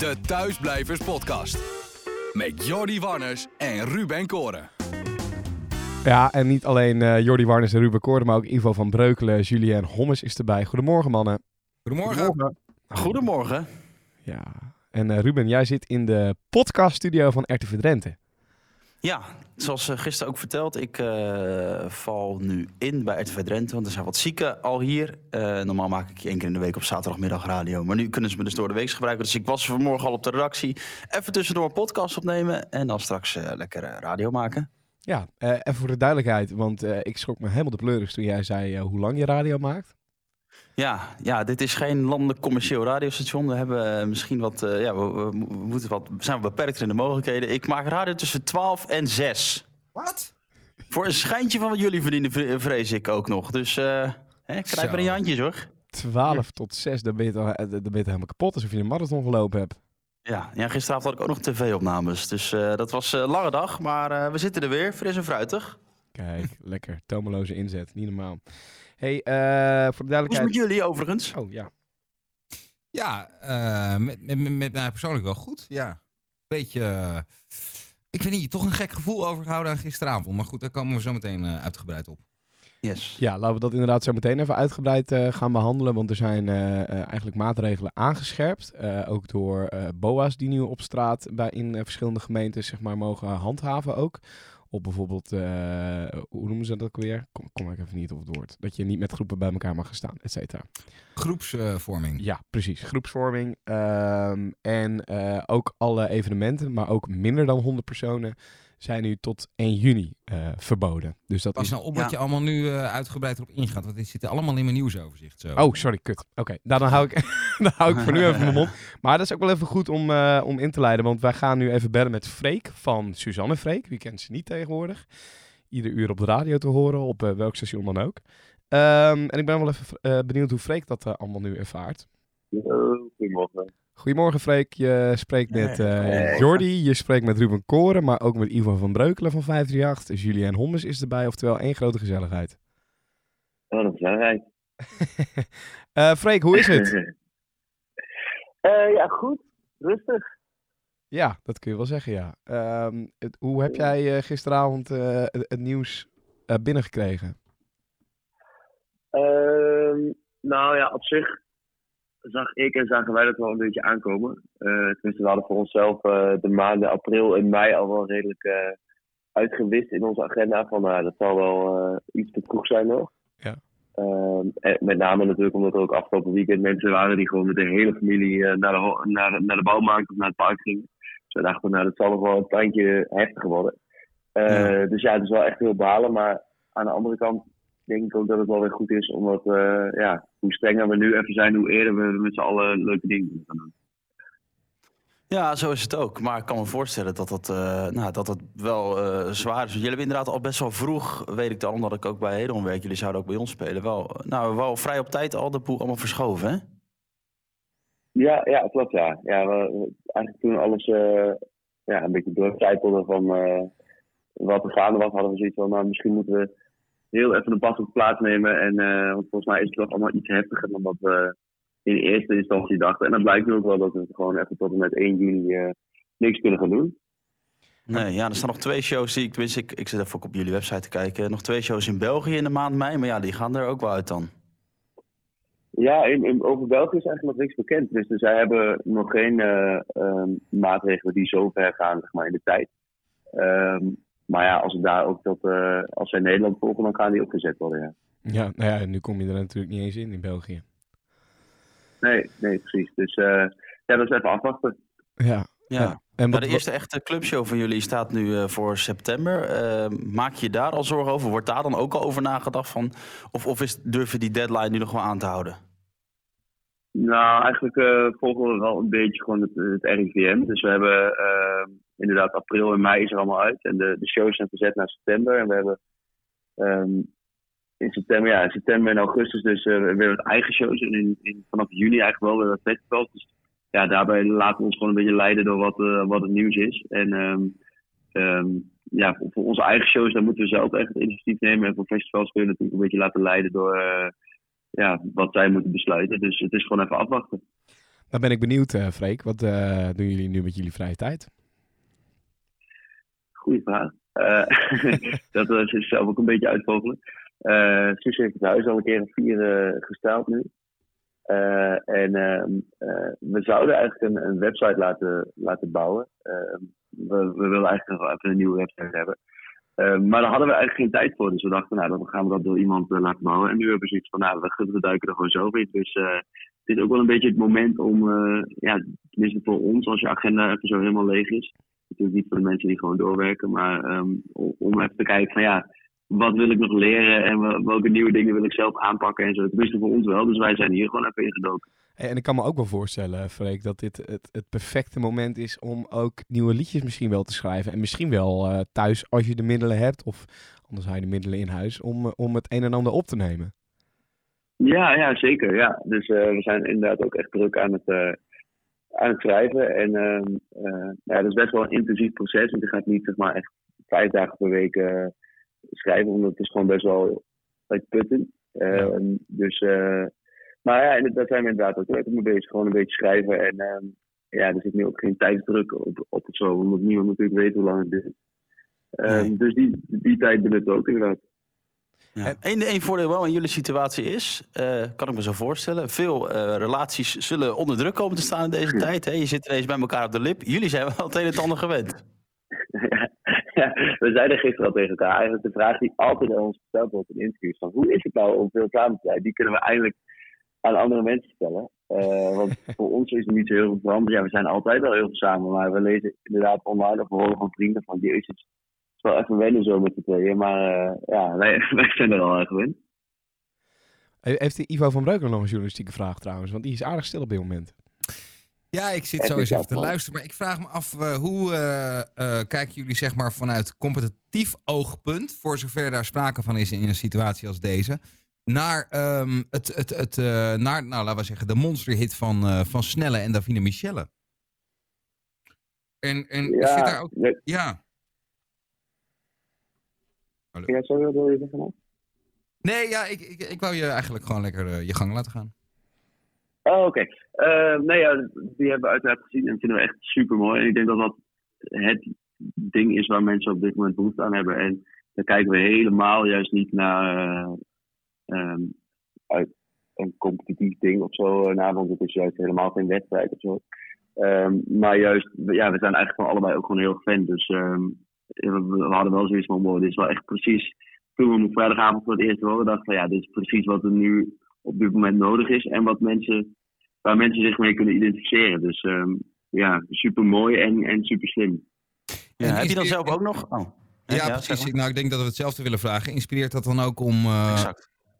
De Thuisblijvers Podcast. Met Jordi Warners en Ruben Koren. Ja, en niet alleen eh Jordi Warnes en Ruben Koorden, maar ook Ivo van Breukelen, Julien Hommes is erbij. Goedemorgen, mannen. Goedemorgen. Goedemorgen. Ja, en eh, Ruben, jij zit in de podcaststudio van RTV Drenthe. Ja, zoals eh, gisteren ook verteld, ik eh, val nu in bij RTV Drenthe, want er zijn wat zieken al hier. Eh, normaal maak ik één keer in de week op zaterdagmiddag radio, maar nu kunnen ze me dus door de week gebruiken. Dus ik was vanmorgen al op de redactie, even tussendoor een podcast opnemen en dan straks lekker radio maken. Ja, even voor de duidelijkheid, want ik schrok me helemaal de pleuris toen jij zei hoe lang je radio maakt. Ja, ja, dit is geen landelijk commercieel radiostation. We hebben eh, misschien wat, eh, ja, we, we- we moeten wat, zijn we beperkt in de mogelijkheden. Ik maak radio tussen 12 en 6. Wat? Voor een schijntje van wat jullie verdienen, vre- vrees ik ook nog. Dus eh hè, krijg maar in je Zo. handjes hoor. 12 tot 6, dan ben, je toch, dan ben je helemaal kapot alsof je een marathon gelopen hebt. Ja, ja, gisteravond had ik ook nog tv-opnames. Dus eh, dat was een lange dag, maar eh, we zitten er weer, fris en fruitig. Kijk, lekker. Tomeloze inzet, niet normaal. Hey, eh, voor de Hoe is het met duidelijkheid... jullie overigens? Oh ja, Ja, eh, met, met, met- met mij persoonlijk wel goed. Ja. Beetje. eh, ik weet niet, toch een gek gevoel overgehouden aan gisteravond. Maar goed, daar komen we zo meteen eh, uitgebreid op. Yes. Ja, laten we dat inderdaad zo meteen even uitgebreid eh, gaan behandelen. Want er zijn eh, eh, eigenlijk maatregelen aangescherpt. eh, ook door eh, BOA's die nu op straat bij, in verschillende gemeenten zeg maar, mogen handhaven ook. Op bijvoorbeeld, eh, hoe noemen ze dat ook weer? Kom, kom ik even niet op het woord. Dat je niet met groepen bij elkaar mag gaan staan, et cetera. Groepsvorming. Ja, precies. Groepsvorming. ehm, en eh, ook alle evenementen, maar ook minder dan 100 personen, zijn nu tot 1 juni eh, verboden. Dus dat Pas is nou op Ja. wat je allemaal nu eh, uitgebreid erop ingaat. Want dit zit allemaal in mijn nieuwsoverzicht. Zo. Oh, sorry, kut. Oké, nou, dan, hou ik, dan hou ik voor nu even mijn mond. Maar dat is ook wel even goed om, eh, om in te leiden. Want wij gaan nu even bellen met Freek van Suzanne Freek. Wie kent ze niet tegenwoordig? Ieder uur op de radio te horen, op welk station dan ook. Ehm, en ik ben wel even eh, benieuwd hoe Freek dat allemaal nu ervaart. Goedemorgen. Goedemorgen Freek, je spreekt met Hey. Jordi, je spreekt met Ruben Koren, maar ook met Ivo van Breukelen van 538. Julien Hommes is erbij, oftewel één grote gezelligheid. Oh, dat is belangrijk. Eh Freek, hoe is het? Eh, ja, goed. Rustig. Ja, dat kun je wel zeggen, ja. Ehm, het- hoe heb jij gisteravond het, het nieuws binnengekregen? Ehm, nou ja, op zich zag ik en zagen wij dat wel een beetje aankomen. Eh tenminste, we hadden voor onszelf eh, de maanden april en mei al wel redelijk eh, uitgewist in onze agenda. Van nou, dat zal wel iets te vroeg zijn nog. Ja. Ehm, en met name natuurlijk omdat er ook afgelopen weekend mensen waren die gewoon met de hele familie naar, de, naar, naar de bouwmarkt of naar het park gingen. Dus we dachten, nou, dat zal nog wel een tandje heftiger worden. Ja. Dus ja, het is wel echt heel balen. Maar aan de andere kant denk ik ook dat het wel weer goed is. Omdat, ja, hoe strenger we nu even zijn, hoe eerder we met z'n allen leuke dingen gaan doen. Ja, zo is het ook. Maar ik kan me voorstellen dat dat, eh, nou, dat het wel eh, zwaar is. Jullie hebben inderdaad al best wel vroeg, weet ik dan, omdat ik ook bij Hedon werk. Jullie zouden ook bij ons spelen. Wel, nou, wel vrij op tijd al de boel allemaal verschoven, hè? Ja, ja, klopt ja. ja we, eigenlijk toen alles eh, ja, een beetje doorcijpelde van wat er gaande was, hadden we zoiets van, nou, misschien moeten we heel even een pas op de plaats nemen. En, eh, want volgens mij is het toch allemaal iets heftiger dan wat we in eerste instantie dachten. En dat blijkt nu ook wel dat we gewoon even tot en met 1 juni eh, niks kunnen gaan doen. Nee, ja, er staan nog twee shows die ik, tenminste, ik, ik zit even ook op jullie website te kijken. Nog twee shows in België in de maand mei, maar ja, die gaan er ook wel uit dan. Ja, in, in, over België is eigenlijk nog niks bekend. Dus, dus zij hebben nog geen eh, ehm, maatregelen die zo ver gaan zeg maar, in de tijd. Ehm, maar ja, als, het daar ook tot, eh, als zij Nederland volgen, dan gaan die opgezet worden. Ja. Ja, nou ja, nu kom je er natuurlijk niet eens in in België. Nee, nee, precies. Dus eh, ja, dat is even afwachten. Ja. Ja. En wat, de eerste echte clubshow van jullie staat nu eh, voor september. Maak je daar al zorgen over? Wordt daar dan ook al over nagedacht van? Of, of is, durf je die deadline nu nog wel aan te houden? Nou, eigenlijk eh, volgen we wel een beetje gewoon het, het RIVM. Dus we hebben inderdaad april en mei is er allemaal uit. En de, de shows zijn verzet naar september. En we hebben ehm, in september, ja, september en augustus dus eh, weer wat eigen shows. En in, in, vanaf juni eigenlijk wel weer wat festivals. Dus ja, daarbij laten we ons gewoon een beetje leiden door wat, eh, wat het nieuws is. En ehm, ehm, ja, voor, onze eigen shows, daar moeten we zelf echt het initiatief nemen. En voor festivals kun je natuurlijk een beetje laten leiden door... eh, ja, wat zij moeten besluiten. Dus het is gewoon even afwachten. Dan ben ik benieuwd, Freek. Wat doen jullie nu met jullie vrije tijd? Goeie vraag. Uh, dat is zelf ook een beetje uitvogelen. Sus heeft het huis al een keer een vier gesteld nu. en ehm, we zouden eigenlijk een, een, website laten, laten bouwen. Ehm, we, we willen eigenlijk nog even een nieuwe website hebben. Ehm, maar daar hadden we eigenlijk geen tijd voor. Dus we dachten, nou, dan gaan we dat door iemand laten bouwen. En nu hebben we zoiets van, nou, we, duiken er gewoon zo in. Dus het is ook wel een beetje het moment om, uh, ja, tenminste voor ons, als je agenda even zo helemaal leeg is. Natuurlijk niet voor de mensen die gewoon doorwerken, maar um, om even te kijken van ja, wat wil ik nog leren en welke nieuwe dingen wil ik zelf aanpakken en zo. Tenminste voor ons wel, dus wij zijn hier gewoon even ingedoken. En ik kan me ook wel voorstellen, Freek, dat dit het, het perfecte moment is om ook nieuwe liedjes misschien wel te schrijven. En misschien wel uh, thuis, als je de middelen hebt, of anders haal je de middelen in huis, om, om het een en ander op te nemen. Ja, ja zeker. Ja. Dus uh, we zijn inderdaad ook echt druk aan het, uh, aan het schrijven. En uh, ja, dat is best wel een intensief proces. Want je gaat niet zeg maar, echt vijf dagen per week schrijven, omdat het is gewoon best wel uitputtend. Ja. Dus, maar ja, daar zijn we inderdaad ook druk mee bezig. Gewoon een beetje schrijven. En ja, er zit nu ook geen tijdsdruk op, op het zo, omdat niemand natuurlijk weet hoe lang het duurt. Nee. Dus die, die tijd benutten we ook inderdaad. Ja. Eén voordeel wel in jullie situatie is, uh, kan ik me zo voorstellen, veel uh, relaties zullen onder druk komen te staan in deze tijd. Hè? Je zit ineens bij elkaar op de lip. Jullie zijn wel het een en ander gewend. Ja, we zeiden gisteren al tegen elkaar. Eigenlijk de vraag die altijd aan ons gesteld wordt in interviews: van hoe is het nou om veel samen te zijn? Die kunnen we eindelijk aan andere mensen stellen. Uh, want voor ons is het niet zo heel veel veranderd. Ja, we zijn altijd wel heel veel samen, maar we lezen inderdaad online of we horen van vrienden van jezus is wel even wennen zo met de tweeën. Maar uh, ja, wij, wij zijn er al aan gewend. Heeft Ivo van Breukelen nog een journalistieke vraag trouwens? Want die is aardig stil op dit moment. Ja, ik zit zo eens even te luisteren. Maar ik vraag me af, uh, hoe uh, kijken jullie zeg maar vanuit competitief oogpunt, voor zover daar sprake van is in een situatie als deze, naar, um, het, het, het, naar nou, laten we zeggen, de monsterhit van, van Snelle en Davine Michelle? En, en ja, zit daar ook... Ja. Hallo. Ja, sorry, wil je zeggen? Nee, ja, ik, ik, ik wou je eigenlijk gewoon lekker uh, je gang laten gaan. Oh, oké. Okay. Uh, nee, ja, die hebben we uiteraard gezien en vinden we echt super mooi. En ik denk dat dat het ding is waar mensen op dit moment behoefte aan hebben. En dan kijken we helemaal juist niet naar uh, um, uit een competitief ding of zo naar, want het is juist helemaal geen wedstrijd of zo. Um, maar juist, ja, we zijn eigenlijk van allebei ook gewoon heel fan. Dus um, we hadden wel zoiets van, wow, dit is wel echt precies. Toen we op vrijdagavond voor het eerst horen, dachten van ja, dit is precies wat er nu op dit moment nodig is. En wat mensen, waar mensen zich mee kunnen identificeren. Dus um, ja, super mooi en, en super slim. Ja, heb je dan zelf ook nog? Oh. Ja, ja, precies. Nou, ik denk dat we hetzelfde willen vragen. Inspireert dat dan ook om, uh,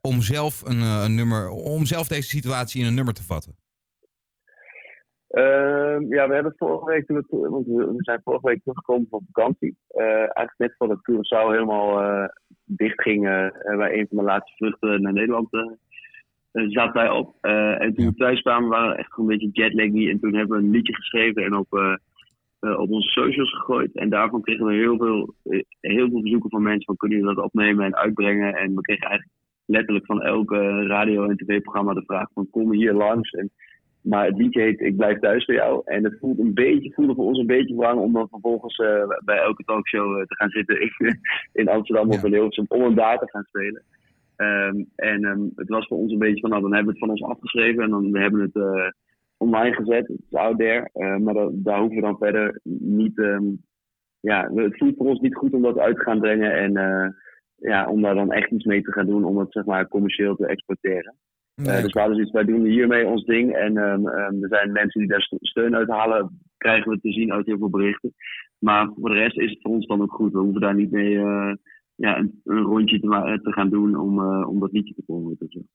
om zelf een, uh, een nummer, om zelf deze situatie in een nummer te vatten? Uh, ja, we hebben vorige week, want we zijn vorige week teruggekomen van vakantie. Uh, eigenlijk net voordat Curaçao helemaal uh, dicht ging, bij een van de laatste vluchten naar Nederland zaten wij op. en toen we thuis kwamen waren we echt een beetje jetlaggy. En toen hebben we een liedje geschreven en op, op onze socials gegooid. En daarvan kregen we heel veel, heel veel verzoeken van mensen van kunnen jullie dat opnemen en uitbrengen. En we kregen eigenlijk letterlijk van elke radio- en tv-programma de vraag van kom hier langs. En maar het liedje heet Ik blijf thuis voor jou. En het voelt een beetje, voelde voor ons een beetje wrang om dan vervolgens uh, bij elke talkshow uh, te gaan zitten in, in Amsterdam of in Hilversum om hem daar te gaan spelen. Um, en um, het was voor ons een beetje van, nou dan hebben we het van ons afgeschreven en dan we hebben het uh, online gezet. Het is out there. maar dat, daar hoeven we dan verder niet, um, ja, het voelt voor ons niet goed om dat uit te gaan brengen en ja, om daar dan echt iets mee te gaan doen om het zeg maar commercieel te exporteren. Nee. dus we hadden zoiets, wij doen hiermee ons ding. En um, um, er zijn mensen die daar steun uit halen, krijgen we te zien uit heel veel berichten. Maar voor de rest is het voor ons dan ook goed. We hoeven daar niet mee uh, ja, een, een, rondje te, te, gaan doen om, uh, om dat liedje te promoten.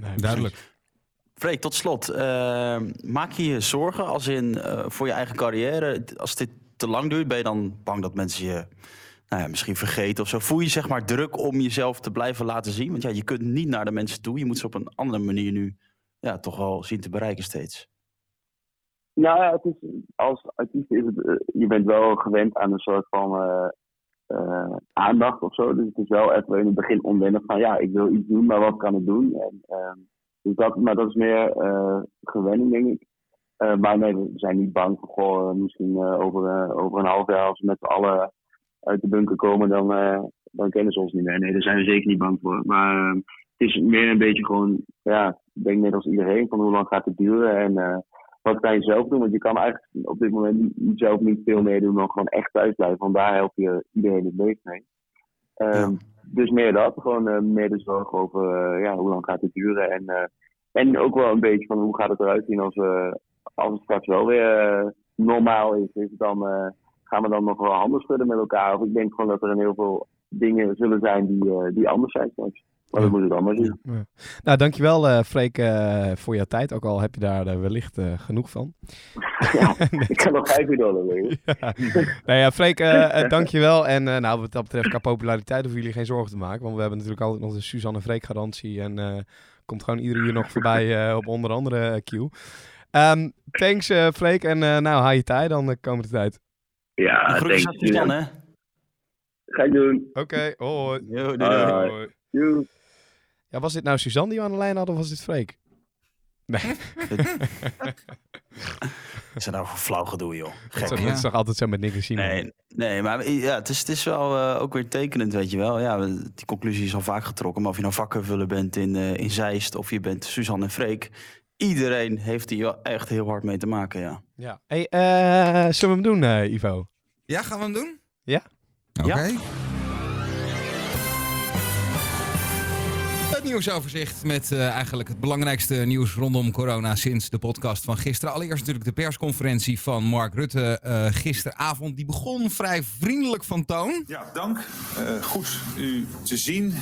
Nee, duidelijk. Freek, tot slot. Uh, maak je je zorgen als in, voor je eigen carrière? Als dit te lang duurt, ben je dan bang dat mensen je nou ja, misschien vergeten of zo. Voel je zeg maar druk om jezelf te blijven laten zien? Want ja, je kunt niet naar de mensen toe. Je moet ze op een andere manier nu ja, toch wel zien te bereiken steeds. Nou ja, het is, als artiest is het, eh, je bent wel gewend aan een soort van uh, uh, aandacht of zo. Dus het is wel even in het begin onwennig van ja, ik wil iets doen, maar wat kan ik doen? En, dus dat, maar dat is meer gewenning, denk ik. maar nee, we zijn niet bang voor, goh, misschien over, over een half jaar als met z'n allen uit de bunker komen, dan, dan kennen ze ons niet meer. Nee, daar zijn we zeker niet bang voor. Maar het is meer een beetje gewoon, ja, ik denk net als iedereen, van hoe lang gaat het duren en wat kan je zelf doen? Want je kan eigenlijk op dit moment zelf niet veel meer doen dan gewoon echt thuis blijven. Want daar help je iedereen het meest mee. Ehm, dus meer dat, gewoon uh, meer de zorg over uh, ja, hoe lang gaat het duren. En, uh, en ook wel een beetje van hoe gaat het eruit zien als, als het straks wel weer normaal is. is het dan, gaan we dan nog wel handen schudden met elkaar? Of ik denk gewoon dat er een heel veel dingen zullen zijn die, die anders zijn straks. Maar dat moet ik allemaal zien. Ja. Nou, dankjewel uh, Freek uh, voor jouw tijd. Ook al heb je daar uh, wellicht genoeg van. ja, ik kan nog vijf uur dollar ja. Nou ja, Freek, dankjewel. En nou, wat dat betreft qua populariteit hoeven jullie geen zorgen te maken. Want we hebben natuurlijk altijd nog de Suzanne Freek garantie. En komt gewoon iedere uur nog voorbij op onder andere Q. Um, thanks Freek en nou, haal je tijd dan de komende tijd. Ja. Suzanne, hè? Ga ik doen. Oké, okay, hoi. Yo, doei, doei. Ja, was dit nou Suzanne die we aan de lijn hadden of was dit Freek? Nee. Is er nou flauw gedoe, joh? Gek, dat, is toch altijd zo met Nick zien. Nee, nee, maar ja, het is, het is wel uh, ook weer tekenend, weet je wel. Ja, die conclusie is al vaak getrokken. Maar of je nou vakkenvullen bent in, uh, in Zeist of je bent Suzanne en Freek. Iedereen heeft hier echt heel hard mee te maken, ja. Ja. Hey, uh, zullen we hem doen, Ivo? Ja, gaan we hem doen? Ja. Oké. Okay. Ja. nieuwsoverzicht met uh, eigenlijk het belangrijkste nieuws rondom corona sinds de podcast van gisteren. Allereerst natuurlijk de persconferentie van Mark Rutte uh, gisteravond. Die begon vrij vriendelijk van toon. Ja, dank. Uh, goed u te zien.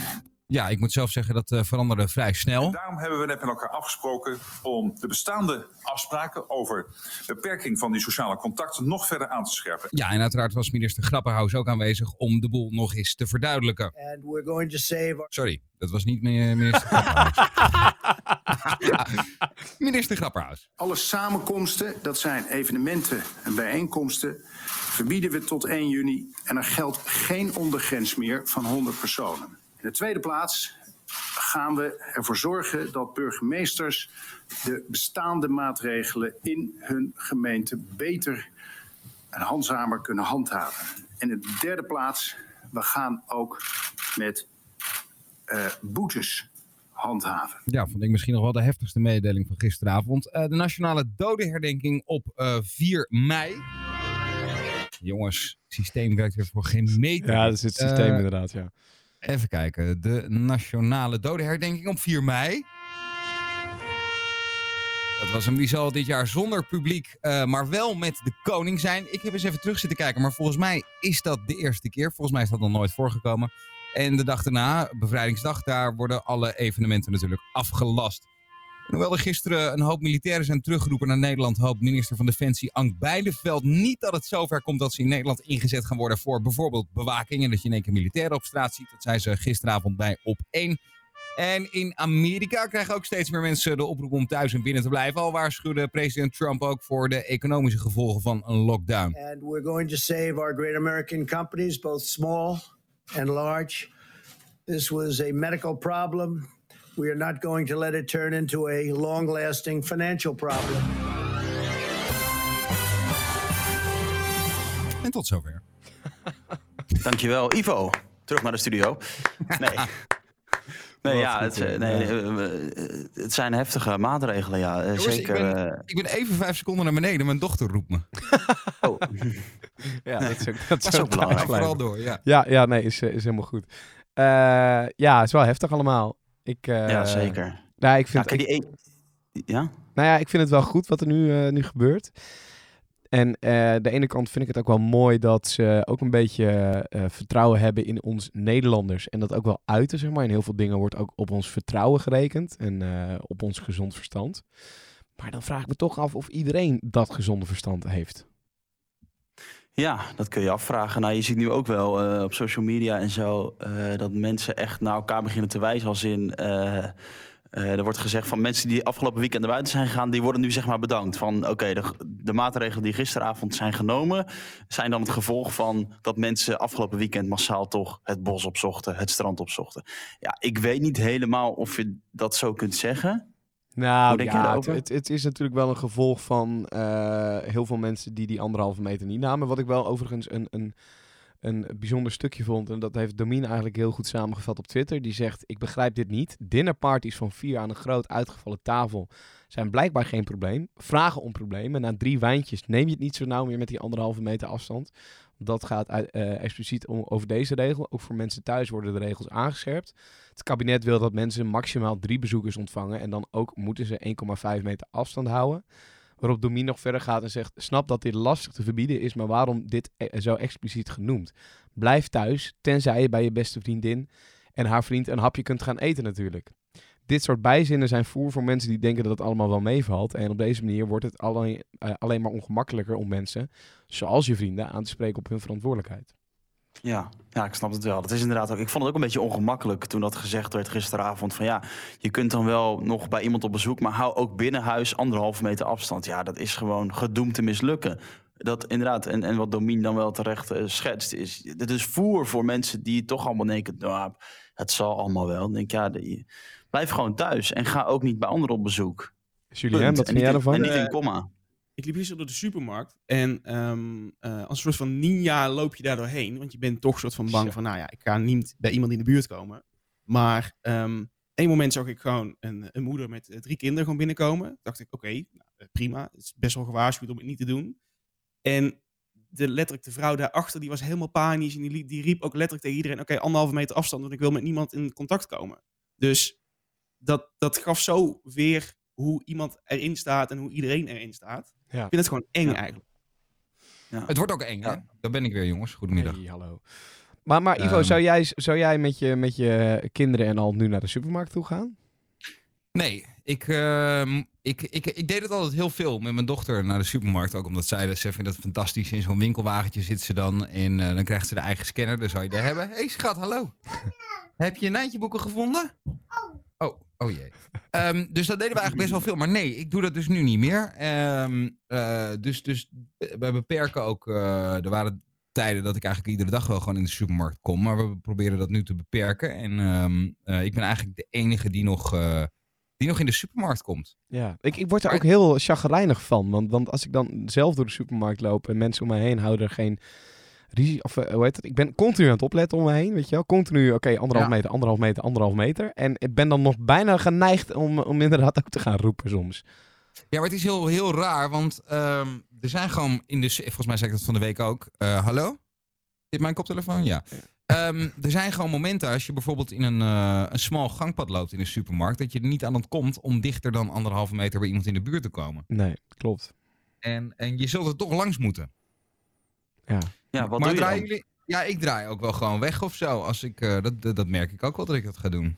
Ja, ik moet zelf zeggen dat uh, veranderde vrij snel. En daarom hebben we net met elkaar afgesproken om de bestaande afspraken over beperking van die sociale contacten nog verder aan te scherpen. Ja, en uiteraard was minister Grapperhaus ook aanwezig om de boel nog eens te verduidelijken. going to save Sorry, dat was niet minister Grapperhaus. minister Grapperhaus. Alle samenkomsten, dat zijn evenementen en bijeenkomsten, verbieden we tot 1 juni. En er geldt geen ondergrens meer van 100 personen. In de tweede plaats gaan we ervoor zorgen dat burgemeesters de bestaande maatregelen in hun gemeente beter en handzamer kunnen handhaven. En in de derde plaats, we gaan ook met uh, boetes handhaven. Ja, vond ik misschien nog wel de heftigste mededeling van gisteravond. Uh, de nationale dodenherdenking op uh, 4 mei. Jongens, het systeem werkt weer voor geen meter. Ja, dat is het systeem inderdaad, ja. Even kijken. De nationale dodenherdenking op 4 mei. Dat was hem. Die zal dit jaar zonder publiek, uh, maar wel met de koning zijn. Ik heb eens even terug zitten kijken, maar volgens mij is dat de eerste keer. Volgens mij is dat nog nooit voorgekomen. En de dag daarna, bevrijdingsdag, daar worden alle evenementen natuurlijk afgelast. Hoewel er gisteren een hoop militairen zijn teruggeroepen naar Nederland, hoopt minister van Defensie Ank Bijleveld niet dat het zover komt dat ze in Nederland ingezet gaan worden voor bijvoorbeeld bewaking en dat je in één keer militairen op straat ziet. Dat zei ze gisteravond bij Op 1. En in Amerika krijgen ook steeds meer mensen de oproep om thuis en binnen te blijven. Al waarschuwde president Trump ook voor de economische gevolgen van een lockdown. And we're going to save our great American companies, both small and large. This was a medical problem. We are not going to let it turn into a long lasting financial problem. En tot zover. Dankjewel, Ivo. Terug naar de studio. Nee. Nee, ja, het, nee, eh, het, zijn heftige maatregelen, ja. Jongens, zeker. Ik ben, ik ben, even vijf seconden naar beneden. Mijn dochter roept me. Oh. ja, dat is ook, dat is ook belangrijk. Vooral door, ja. Ja, ja nee, is, is helemaal goed. Uh, ja, het is wel heftig allemaal. Ik, uh, ja, zeker. Nou, ik vind, ja, die, ja? Nou ja, ik vind het wel goed wat er nu, uh, nu gebeurt. En uh, de ene kant vind ik het ook wel mooi dat ze ook een beetje vertrouwen hebben in ons Nederlanders. En dat ook wel uiten, zeg maar. In heel veel dingen wordt ook op ons vertrouwen gerekend en op ons gezond verstand. Maar dan vraag ik me toch af of iedereen dat gezonde verstand heeft. Ja, dat kun je afvragen. Nou, je ziet nu ook wel uh, op social media en zo uh, dat mensen echt naar elkaar beginnen te wijzen. Als in, uh, er wordt gezegd van mensen die afgelopen weekend naar buiten zijn gegaan, die worden nu zeg maar bedankt. Van oké, de, de, maatregelen die gisteravond zijn genomen, zijn dan het gevolg van dat mensen afgelopen weekend massaal toch het bos opzochten, het strand opzochten. Ja, ik weet niet helemaal of je dat zo kunt zeggen. Nou ja, het, het, is natuurlijk wel een gevolg van uh, heel veel mensen die die anderhalve meter niet namen. Wat ik wel overigens een, een, een bijzonder stukje vond. En dat heeft Domien eigenlijk heel goed samengevat op Twitter. Die zegt, ik begrijp dit niet. Dinnerparties van vier aan een groot uitgevallen tafel zijn blijkbaar geen probleem. Vragen om problemen. Na drie wijntjes neem je het niet zo nauw meer met die anderhalve meter afstand. Dat gaat uh, expliciet om, over deze regel. Ook voor mensen thuis worden de regels aangescherpt. Het kabinet wil dat mensen maximaal drie bezoekers ontvangen. En dan ook moeten ze 1,5 meter afstand houden. Waarop Domin nog verder gaat en zegt: Snap dat dit lastig te verbieden is, maar waarom dit e-, zo expliciet genoemd? Blijf thuis, tenzij je bij je beste vriendin en haar vriend een hapje kunt gaan eten, natuurlijk. Dit soort bijzinnen zijn voer voor mensen die denken dat het allemaal wel meevalt. En op deze manier wordt het alleen, uh, alleen maar ongemakkelijker om mensen, zoals je vrienden, aan te spreken op hun verantwoordelijkheid. Ja, ja, ik snap het wel. Dat is inderdaad ook. Ik vond het ook een beetje ongemakkelijk toen dat gezegd werd gisteravond. Van ja, je kunt dan wel nog bij iemand op bezoek, maar hou ook binnen huis anderhalve meter afstand. Ja, dat is gewoon gedoemd te mislukken. Dat inderdaad, en, en wat Domien dan wel terecht uh, schetst, is. Dit is voer voor mensen die toch allemaal denken: nou, het zal allemaal wel. Dan denk ja, die, blijf gewoon thuis en ga ook niet bij anderen op bezoek. Julien, wat vind jij ervan? En niet in komma ik liep gisteren door de supermarkt en um, uh, als een soort van ninja loop je daar doorheen. Want je bent toch soort van bang van, nou ja, ik ga niet bij iemand in de buurt komen. Maar um, één moment zag ik gewoon een, een moeder met eh, drie kinderen gewoon binnenkomen. dacht ik, oké, okay, nou, eh, prima. Het is best wel gewaarschuwd om het niet te doen. En de, letterlijk de vrouw daarachter, die was helemaal panisch. En die, die riep ook letterlijk tegen iedereen, oké, okay, anderhalve meter afstand, want ik wil met niemand in contact komen. Dus dat, dat gaf zo weer hoe iemand erin staat en hoe iedereen erin staat. Ja. Ik vind het gewoon eng eigenlijk. Ja. Het wordt ook eng, hè? Daar ben ik weer, jongens. Goedemiddag. Hey, hallo. Maar, maar Ivo, um, zou jij, zou jij met, je, met je kinderen en al nu naar de supermarkt toe gaan? Nee, ik, uh, ik, ik, ik deed het altijd heel veel met mijn dochter naar de supermarkt. Ook omdat zij, ze vindt dat fantastisch. In zo'n winkelwagentje zit ze dan en uh, dan krijgt ze de eigen scanner. Dan zou je daar hebben. Hé hey, schat, hallo. Heb je Nijntje-boeken gevonden? Oh. Oh, oh jee. Um, dus dat deden we eigenlijk best wel veel. Maar nee, ik doe dat dus nu niet meer. Um, uh, dus, dus we beperken ook. Uh, er waren tijden dat ik eigenlijk iedere dag wel gewoon in de supermarkt kom. Maar we proberen dat nu te beperken. En um, uh, ik ben eigenlijk de enige die nog, die nog in de supermarkt komt. Ja, ik, ik word er ook heel chagrijnig van. Want, want als ik dan zelf door de supermarkt loop en mensen om mij heen houden er geen of, uh, hoe heet het? Ik ben continu aan het opletten om me heen, weet je wel. Continu, oké, okay, anderhalf meter, anderhalf meter, anderhalf meter. En ik ben dan nog bijna geneigd om, om inderdaad ook te gaan roepen soms. Ja, maar het is heel, heel raar, want um, er zijn gewoon in de... Volgens mij zei ik dat van de week ook. Uh, hallo? Zit mijn koptelefoon? Ja. ja. Um, er zijn gewoon momenten als je bijvoorbeeld in een, uh, een smal gangpad loopt in een supermarkt... dat je er niet aan ontkomt om dichter dan anderhalve meter bij iemand in de buurt te komen. Nee, klopt. En, en je zult er toch langs moeten. Ja. Ja, wat maar doe draaien jullie? Ja, ik draai ook wel gewoon weg of zo. Als ik, uh, dat, dat, dat, merk ik ook wel dat ik dat ga doen.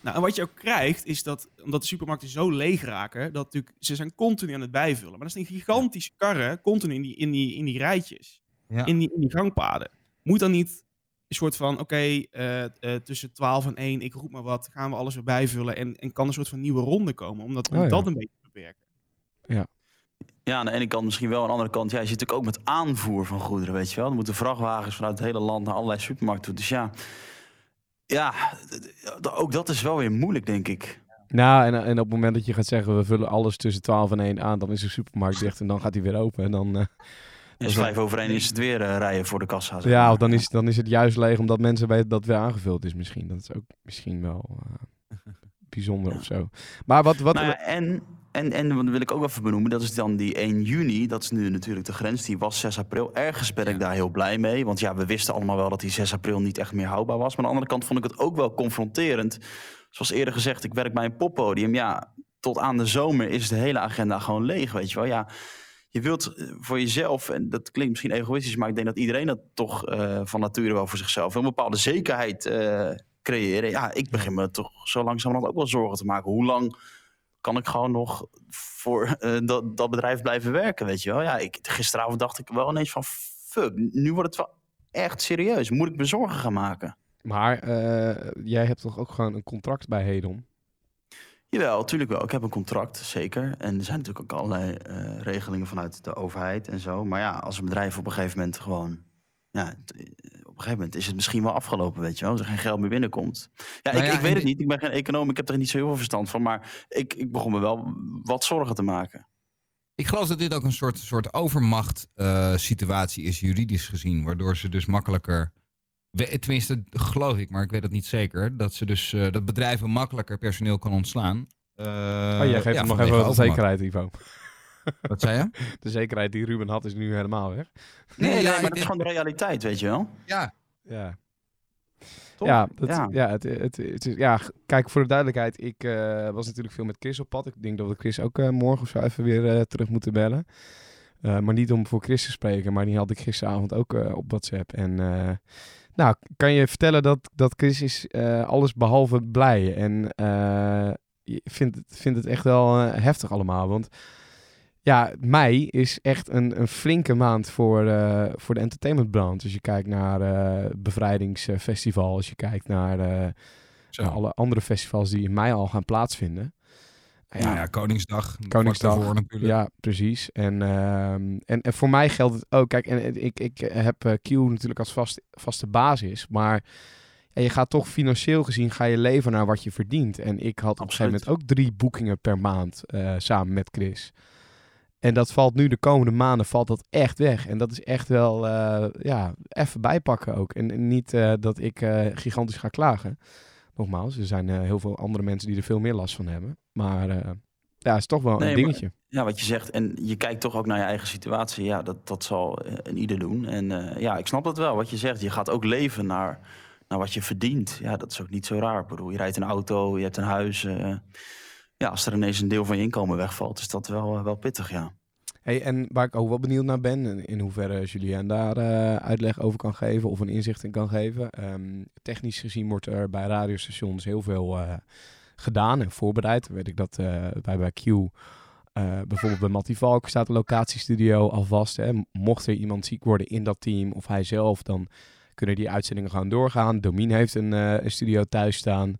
Nou, en wat je ook krijgt, is dat omdat de supermarkten zo leeg raken, dat natuurlijk, ze zijn continu aan het bijvullen. Maar dat zijn gigantische karren, continu in die, in die, in die rijtjes, ja. in, die, in die gangpaden. Moet dan niet een soort van, oké, okay, uh, uh, tussen 12 en 1, ik roep maar wat, gaan we alles weer bijvullen en, en kan een soort van nieuwe ronde komen, om dat, om oh, ja. dat een beetje te beperken. Ja. Ja, aan de ene kant misschien wel. Aan de andere kant, ja, je zit natuurlijk ook met aanvoer van goederen, weet je wel. Er moeten vrachtwagens vanuit het hele land naar allerlei supermarkten toe. Dus ja, ja, ook dat is wel weer moeilijk, denk ik. Nou, en, en op het moment dat je gaat zeggen, we vullen alles tussen 12 en 1 aan, dan is de supermarkt dicht en dan gaat hij weer open. En dan... Uh, is vijf over één is het weer uh, rijden voor de kassa. Zeg ja, of dan is, dan is het juist leeg omdat mensen weten dat weer aangevuld is misschien. Dat is ook misschien wel uh, bijzonder ja. of zo. Maar wat... wat nou ja, en en, en wat wil ik ook even benoemen, dat is dan die 1 juni. Dat is nu natuurlijk de grens. Die was 6 april. Ergens ben ik daar heel blij mee. Want ja, we wisten allemaal wel dat die 6 april niet echt meer houdbaar was. Maar aan de andere kant vond ik het ook wel confronterend. Zoals eerder gezegd, ik werk bij een poppodium. Ja, tot aan de zomer is de hele agenda gewoon leeg, weet je wel. Ja, je wilt eh, voor jezelf, en dat klinkt misschien egoïstisch... maar ik denk dat iedereen dat toch uh, van nature wel voor zichzelf... een bepaalde zekerheid uh, creëren. Ja, ik begin me toch zo langzamerhand ook wel zorgen te maken. Hoe lang kan ik gewoon nog voor uh, dat, dat bedrijf blijven werken, weet je wel. Ja, ik, gisteravond dacht ik wel ineens van, fuck, nu wordt het wel echt serieus. Moet ik me zorgen gaan maken? Maar uh, jij hebt toch ook gewoon een contract bij Hedon? Jawel, natuurlijk wel. Ik heb een contract, zeker. En er zijn natuurlijk ook allerlei uh, regelingen vanuit de overheid en zo. Maar ja, als een bedrijf op een gegeven moment gewoon... Ja, een gegeven een gegeven moment is het misschien wel afgelopen, weet je wel. Als er geen geld meer binnenkomt. Ja, Nou ik, ja, ik weet het niet. Ik ben geen econoom. Ik heb er niet zo heel veel verstand van. Maar ik, ik begon me wel wat zorgen te maken. Ik geloof dat dit ook een soort, soort overmacht eh, situatie is, juridisch gezien. Waardoor ze dus makkelijker. we- Tenminste, geloof ik, maar ik weet het niet zeker. Dat ze dus eh, dat bedrijven makkelijker personeel kan ontslaan. Eh, oh, jij geeft ja, hem nog even wat zekerheid, Ivo. Wat zei je? De zekerheid die Ruben had is nu helemaal weg. Nee, Nee, ja, maar dat is gewoon de realiteit, weet je wel. Ja, Ja. Ja, dat, ja. Ja. het, het, het is, ja, kijk, voor de duidelijkheid, ik eh, was natuurlijk veel met Chris op pad. Ik denk dat we Chris ook eh, morgen of zo even weer eh, terug moeten bellen. Eh, maar niet om voor Chris te spreken, maar die had ik gisteravond ook eh, op WhatsApp. En eh, nou, kan je vertellen dat, dat Chris is eh, alles behalve blij. En eh, je vindt het, vindt het echt wel heftig allemaal. Want ja, mei is echt een, een flinke maand voor, eh, voor de entertainmentbranche. Als je kijkt naar eh bevrijdingsfestival, als je kijkt naar, eh, naar alle andere festivals die in mei al gaan plaatsvinden. Nou ja, ja, Koningsdag. Koningsdag. daarvoor natuurlijk. Ja, precies. En, ehm, en, en voor mij geldt het ook. Kijk, en, en ik, ik heb Q natuurlijk als vast, vaste basis. Maar ja, je gaat toch financieel gezien ga je leven naar wat je verdient. En ik had op een gegeven moment ook drie boekingen per maand samen met Chris. En dat valt nu de komende maanden valt dat echt weg. En dat is echt wel eh, ja, even bijpakken ook. En, en niet eh, dat ik eh, gigantisch ga klagen. Nogmaals, er zijn heel veel andere mensen die er veel meer last van hebben. Maar ja, is toch wel Nee, een maar- dingetje. Ja, wat je zegt. En je kijkt toch ook naar je eigen situatie. Ja, dat, dat zal een ieder doen. En ja, ik snap dat wel. Wat je zegt. Je gaat ook leven naar, naar wat je verdient. Ja, dat is ook niet zo raar. Ik bedoel, je rijdt een auto, je hebt een huis. Ja, als er ineens een deel van je inkomen wegvalt, is dat wel, eh, wel pittig, ja. Hey, en waar ik ook wel benieuwd naar ben, in- hoeverre Julien daar eh, uitleg over kan geven of een inzicht in kan geven. Ehm, technisch gezien wordt er bij radiostations heel veel eh, gedaan en voorbereid. Weet ik dat wij bij Q, bijvoorbeeld bij Mattie Valk, staat de locatiestudio alvast. Hè. Mocht er iemand ziek worden in dat team of hij zelf, dan kunnen die uitzendingen gewoon doorgaan. Domien heeft een, een studio thuis staan.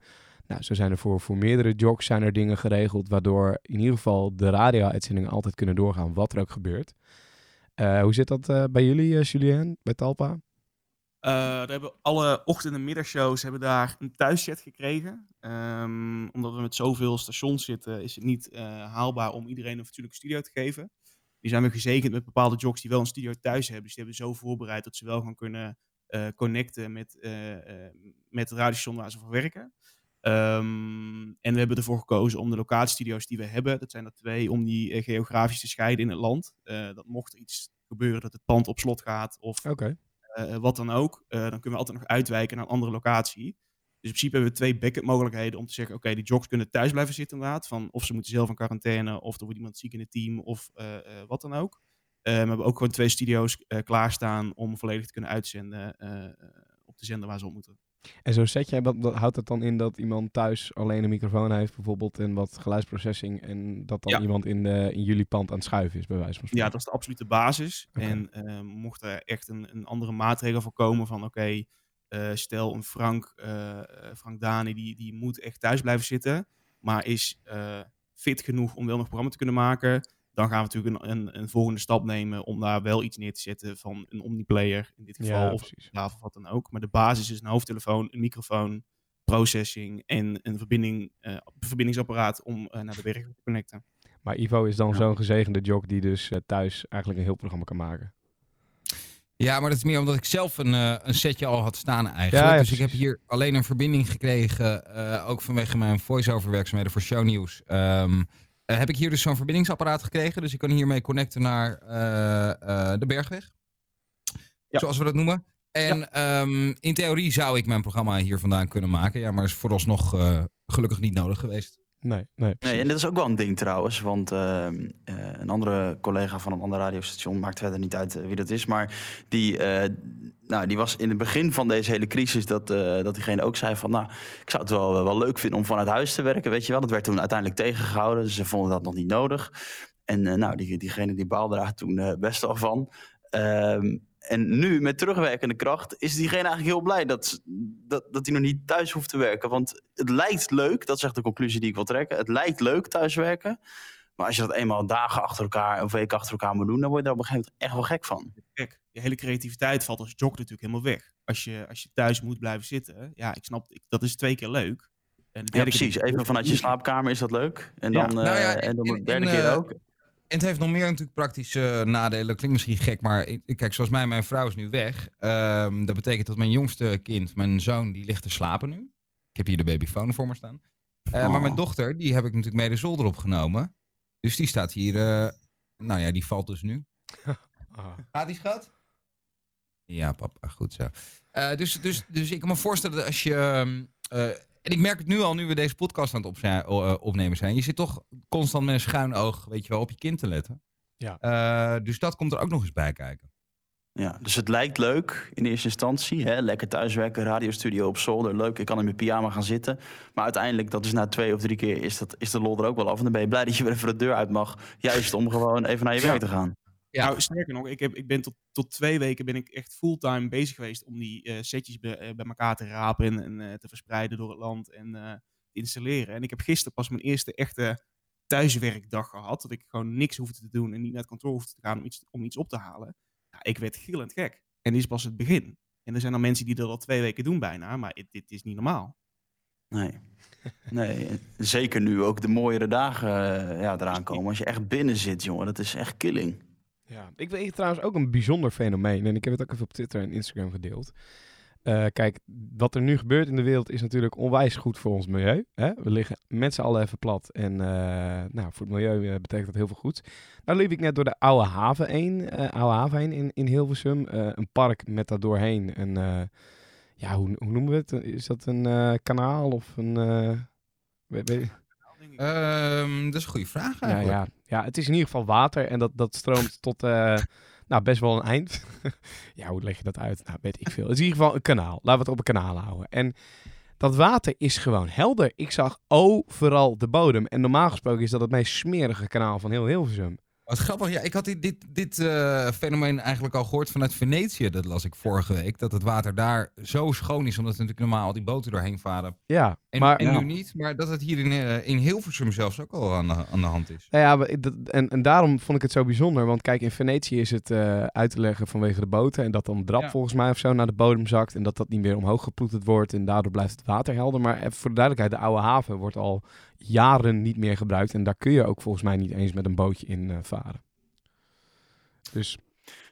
Nou, zo zijn er voor, voor meerdere jocks zijn er dingen geregeld, waardoor in ieder geval de radio-uitzendingen altijd kunnen doorgaan, wat er ook gebeurt. Eh, hoe zit dat eh, bij jullie, eh, Julien, bij Talpa? Daar hebben alle ochtend- en middagshows hebben daar een thuischat gekregen. Ehm, omdat we met zoveel stations zitten, is het niet haalbaar om iedereen een fatsoenlijke studio te geven. Die zijn we gezegend met bepaalde jocks die wel een studio thuis hebben. Dus die hebben zo voorbereid dat ze wel gaan kunnen connecten met, met het radiostation waar ze voor werken. Ehm, en we hebben ervoor gekozen om de locatiestudio's die we hebben, dat zijn er twee, om die eh, geografisch te scheiden in het land. Eh, dat mocht er iets gebeuren dat het pand op slot gaat of eh, wat dan ook, dan kunnen we altijd nog uitwijken naar een andere locatie. Dus in principe hebben we twee backup mogelijkheden om te zeggen, oké, die jocks kunnen thuis blijven zitten inderdaad. Van of ze moeten zelf in quarantaine, of er wordt iemand ziek in het team, of wat dan ook. We hebben ook gewoon twee studio's klaarstaan om volledig te kunnen uitzenden op de zender waar ze op moeten. En zo zet jij, wat, wat houdt het dan in dat iemand thuis alleen een microfoon heeft bijvoorbeeld en wat geluidsprocessing en dat dan Ja. iemand in, de, in jullie pand aan het schuiven is bij wijze van spreken? Ja, dat is de absolute basis. En eh, mocht er echt een, een andere maatregel voor komen van oké, eh, stel een Frank, eh, Frank Dani, die, die moet echt thuis blijven zitten, maar is fit genoeg om wel nog programma te kunnen maken, dan gaan we natuurlijk een, een, een volgende stap nemen om daar wel iets neer te zetten van een omniplayer in dit geval, Ja, of wat dan ook. Maar de basis is een hoofdtelefoon, een microfoon, processing en een verbinding, eh, verbindingsapparaat om eh, naar de werk te connecten. Maar Ivo is dan zo'n gezegende jock die dus eh, thuis eigenlijk een heel programma kan maken. Ja, maar dat is meer omdat ik zelf een, eh, een setje al had staan eigenlijk. Ja, ja, dus ik heb hier alleen een verbinding gekregen, eh, ook vanwege mijn voice-over werkzaamheden voor shownieuws. Ehm eh, heb ik hier dus zo'n verbindingsapparaat gekregen, dus ik kan hiermee connecten naar eh, eh, de Bergweg. Zoals we dat noemen. En ehm, in theorie zou ik mijn programma hier vandaan kunnen maken. Ja, maar is vooralsnog gelukkig niet nodig geweest. Nee, nee. Nee, en dit is ook wel een ding trouwens. Want ehm, eh, een andere collega van een ander radiostation, maakt verder niet uit eh, wie dat is. Maar die, eh, nou, die was in het begin van deze hele crisis dat, dat diegene ook zei van... Nou, ik zou het wel, wel leuk vinden om vanuit huis te werken, weet je wel. Dat werd toen uiteindelijk tegengehouden. Dus ze vonden dat nog niet nodig. En nou, die, diegene die baalde daar toen best wel van. Ehm, en nu, met terugwerkende kracht, is diegene eigenlijk heel blij dat, dat, dat hij nog niet thuis hoeft te werken. Want het lijkt leuk, dat is echt de conclusie die ik wil trekken. Het lijkt leuk thuiswerken. Maar als je dat eenmaal dagen achter elkaar of weken achter elkaar moet doen, dan word je er op een gegeven moment echt wel gek van. Kijk, je hele creativiteit valt als jog natuurlijk helemaal weg. Als je, als je thuis moet blijven zitten, ja, ik snap, ik, dat is twee keer leuk. En ja, precies. Even vanuit je slaapkamer is dat leuk. En dan, nou ja, en, dan de derde keer ook. En het heeft nog meer natuurlijk praktische nadelen. Dat klinkt misschien gek, maar ik, kijk, zoals mij, mijn vrouw is nu weg. Um, dat betekent dat mijn jongste kind, mijn zoon, die ligt te slapen nu. Ik heb hier de babyfoon voor me staan. Uh, Maar mijn oh. dochter, die heb ik natuurlijk mee de zolder opgenomen. Dus die staat hier, uh, nou ja, die valt dus nu. Oh. Gaat die schat? Ja, papa, goed zo. Uh, dus, dus, dus ik kan me voorstellen dat als je... En ik merk het nu al, nu we deze podcast aan het op opnemen zijn. Je zit toch constant met een schuin oog, weet je wel, op je kind te letten. Ja. dus dat komt er ook nog eens bij kijken. Ja, dus het lijkt leuk in eerste instantie. Hè? Lekker thuiswerken, radiostudio op zolder, leuk. Ik kan in mijn pyjama gaan zitten. Maar uiteindelijk, dat is na twee of drie keer, is, dat, is de lol er ook wel af. En dan ben je blij dat je weer even de deur uit mag. Juist om gewoon even naar je werk te gaan. Ja. Nou, sterker nog, ik, heb, ik ben tot, tot twee weken ben ik echt fulltime bezig geweest om die uh, setjes bij, uh, bij elkaar te rapen en uh, te verspreiden door het land en te installeren. En ik heb gisteren pas mijn eerste echte thuiswerkdag gehad. Dat ik gewoon niks hoefde te doen en niet naar het kantoor hoefde te gaan om iets, om iets op te halen ik werd gillend gek. En dit is pas het begin. En er zijn dan mensen die dat al twee weken doen bijna, maar dit is niet normaal. Nee. Nee, zeker nu ook de mooiere dagen ja, eraan komen. Als je echt binnen zit, jongen, dat is echt killing. Ja, ik weet trouwens ook een bijzonder fenomeen. En ik heb het ook even op Twitter en Instagram gedeeld. Uh, kijk, wat er nu gebeurt in de wereld is natuurlijk onwijs goed voor ons milieu. Hè? We liggen met z'n allen even plat. En uh, nou, voor het milieu uh, betekent dat heel veel goed. Nou liep ik net door de Oude Haven heen, Oude Haven heen in, in Hilversum. een park met daar doorheen een, ja, hoe, hoe, noemen we het? Is dat een kanaal of een... Weet, weet... Um, dat is een goede vraag eigenlijk. Ja, ja. ja, het is in ieder geval water en dat, dat stroomt tot nou, best wel een eind. ja, hoe leg je dat uit? Nou, weet ik veel. Het is in ieder geval een kanaal. Laten we het op een kanaal houden. En dat water is gewoon helder. Ik zag overal de bodem. En normaal gesproken is dat het meest smerige kanaal van heel Hilversum. Wat grappig, ja, ik had dit, dit, dit uh, fenomeen eigenlijk al gehoord vanuit Venetië. Dat las ik vorige week. Dat het water daar zo schoon is, omdat er natuurlijk normaal al die boten doorheen varen. Ja, en, maar, en nu niet, maar dat het hier in, uh, in Hilversum zelfs ook al aan de, aan de hand is. Nou ja, en, en daarom vond ik het zo bijzonder. Want kijk, in Venetië is het uh, uit te leggen vanwege de boten. En dat dan drap ja. volgens mij of zo naar de bodem zakt. En dat dat niet meer omhoog geploeterd wordt. En daardoor blijft het water helder. Maar even voor de duidelijkheid, de oude haven wordt al jaren niet meer gebruikt. En daar kun je ook volgens mij niet eens met een bootje in varen. Dus...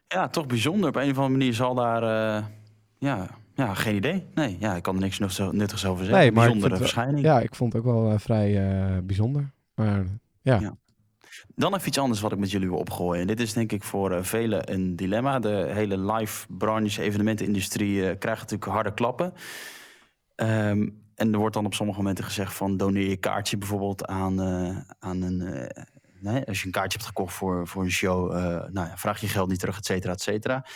Ja, toch bijzonder. Op een of andere manier zal daar... Uh, ja, ja, geen idee. Nee, ja, ik kan er niks nuttigs over zeggen. Nee, maar Bijzondere verschijning. Ja, ik vond het ook wel uh, vrij uh, bijzonder. Maar ja. ja. Dan even iets anders wat ik met jullie wil opgooien. Dit is denk ik voor uh, velen een dilemma. De hele live branche, evenementenindustrie krijgt natuurlijk harde klappen. Um, en er wordt dan op sommige momenten gezegd van doneer je kaartje bijvoorbeeld aan, aan een Nee, als je een kaartje hebt gekocht voor, voor een show, uh, nou ja, vraag je geld niet terug, et cetera, et cetera.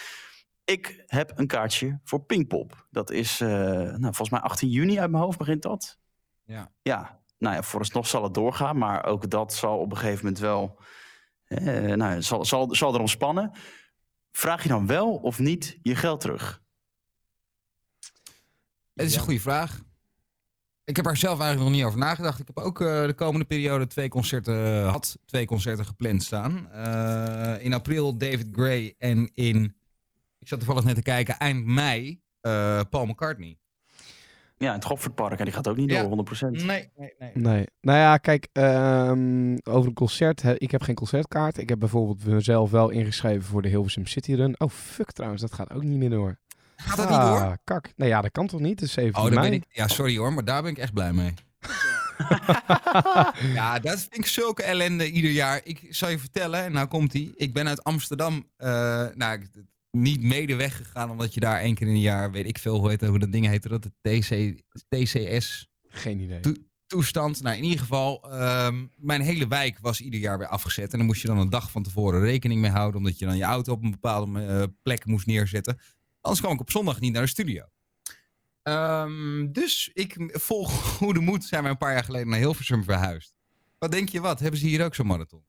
Ik heb een kaartje voor Pinkpop. Dat is uh, nou, volgens mij 18 juni uit mijn hoofd begint dat. Ja. Ja, nou ja, vooralsnog zal het doorgaan, maar ook dat zal op een gegeven moment wel, uh, nou, zal, zal, zal erom spannen. Vraag je dan wel of niet je geld terug? Het is een goede vraag. Ik heb er zelf eigenlijk nog niet over nagedacht. Ik heb ook uh, de komende periode twee concerten, had twee concerten gepland staan. Uh, in april David Gray en in, ik zat toevallig net te kijken, eind mei uh, Paul McCartney. Ja, in het Goffertpark. En die gaat ook niet ja. door, 100%. Nee, nee, nee. nee. Nou ja, kijk, um, over een concert. Ik heb geen concertkaart. Ik heb bijvoorbeeld mezelf wel ingeschreven voor de Hilversum City Run. Oh, fuck trouwens, dat gaat ook niet meer door. Gaat dat niet door? Ah, kak. Nee, ja, dat kan toch niet? Het is 7 oh, mei. Ben ik, ja, sorry hoor, maar daar ben ik echt blij mee. ja, dat vind ik zulke ellende ieder jaar. Ik zal je vertellen, en nou komt hij. Ik ben uit Amsterdam, uh, nou, niet mede weggegaan, omdat je daar één keer in een jaar, weet ik veel hoe, heet, hoe dat ding heet, dat de TC, TCS. Geen idee. toestand. Nou, in ieder geval, um, mijn hele wijk was ieder jaar weer afgezet. En dan moest je dan een dag van tevoren rekening mee houden, omdat je dan je auto op een bepaalde uh, plek moest neerzetten. Anders kwam ik op zondag niet naar de studio. Um, dus ik volg goede moed zijn we een paar jaar geleden naar Hilversum verhuisd. Wat denk je wat? Hebben ze hier ook zo'n marathon?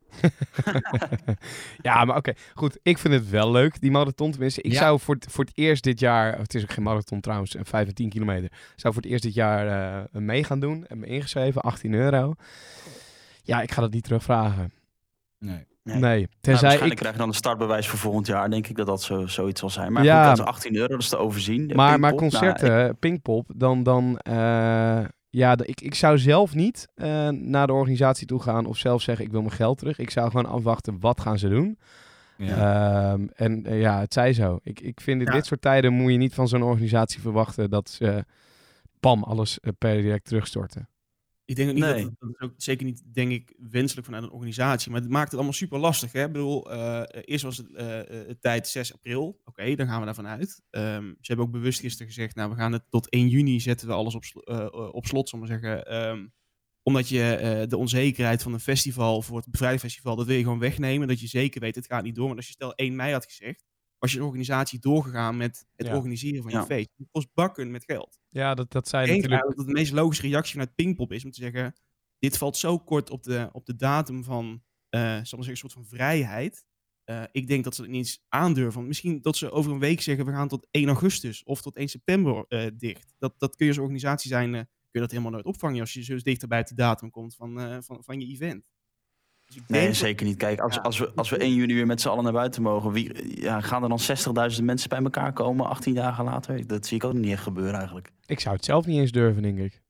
ja, maar oké. Goed, ik vind het wel leuk, die marathon. Tenminste, ik zou voor het, voor het eerst dit jaar... Het is ook geen marathon trouwens, een 5 en 10 kilometer. zou voor het eerst dit jaar uh, mee gaan doen. En me ingeschreven, 18 euro. Ja, ik ga dat niet terugvragen. Nee. Nee, Nou, tenzij waarschijnlijk ik... krijg je dan een startbewijs voor volgend jaar. Denk ik dat dat zo, zoiets zal zijn. Maar Ja. goed, dat is 18 euro, dat is te overzien. De Maar, maar nou, concerten, Pinkpop, dan... dan eh, ja, ik, ik zou zelf niet eh, naar de organisatie toe gaan of zelf zeggen ik wil mijn geld terug. Ik zou gewoon afwachten wat gaan ze doen. Ehm, en eh, ja, het zij zo. Ik, ik vind in Ja. dit soort tijden moet je niet van zo'n organisatie verwachten dat ze pam alles per direct terugstorten. Ik denk ook niet Nee. dat, dat is ook zeker niet, denk ik, wenselijk vanuit een organisatie. Maar het maakt het allemaal super lastig. Hè? Ik bedoel, eh, eerst was het eh, eh, tijd 6 april. Oké, dan gaan we daarvan uit. Ehm, ze hebben ook bewust gisteren gezegd, nou, we gaan het tot 1 juni zetten we alles op, sl- eh, eh, op slot, ik maar zeggen. Ehm, omdat je eh, de onzekerheid van een festival voor het bevrijdingsfestival, dat wil je gewoon wegnemen. Dat je zeker weet, het gaat niet door. Maar als je stel 1 mei had gezegd, was je organisatie doorgegaan met het Ja. organiseren van je Ja. feest. Het kost bakken met geld. Ja, dat, dat zei Ik denk natuurlijk... eigenlijk dat de meest logische reactie vanuit Pinkpop is om te zeggen: dit valt zo kort op de, op de datum van, eh zal ik maar zeggen, een soort van vrijheid. Eh, ik denk dat ze het niet eens aandurven. Want misschien dat ze over een week zeggen: we gaan tot 1 augustus of tot 1 september eh, dicht. Dat, dat kun je als organisatie zijn, eh, kun je dat helemaal nooit opvangen als je zo dichter bij de datum komt van, eh, van, van je event. Dus ik Nee, zeker niet. Kijk, als, Ja. als, we, als we 1 juni weer met z'n allen naar buiten mogen, wie, ja, gaan er dan 60.000 mensen bij elkaar komen 18 dagen later? Dat zie ik ook niet echt gebeuren eigenlijk. Ik zou het zelf niet eens durven, denk ik.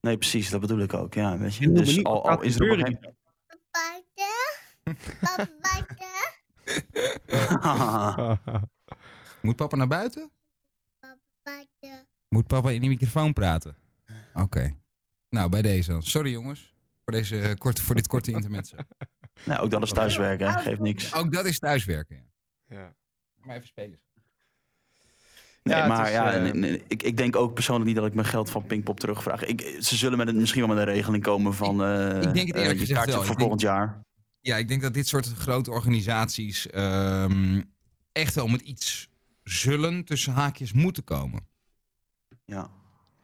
Nee, precies, dat bedoel ik ook. Ja, weet je. Dus al, is er op een gebeuren. gegeven Moet papa naar buiten? Moet papa in die microfoon praten? Oké. Nou, bij deze dan. Sorry jongens. Voor, deze, eh, korte, voor dit korte intermezzo. Nou, ook dat is thuiswerken, hè. geeft niks. Ook dat is thuiswerken. Ja. Ja. Maar even spelen. Nee, Ja, maar is, ja, eh, nee, nee, ik, ik denk ook persoonlijk niet dat ik mijn geld van Pinkpop terugvraag. Ik, ze zullen met een, misschien wel met een regeling komen van eh ik denk het eerlijk je gezegd kaartje wel. voor Ik denk- volgend jaar. Ja, ik denk dat dit soort grote organisaties ehm, echt wel met iets zullen tussen haakjes moeten komen. Ja.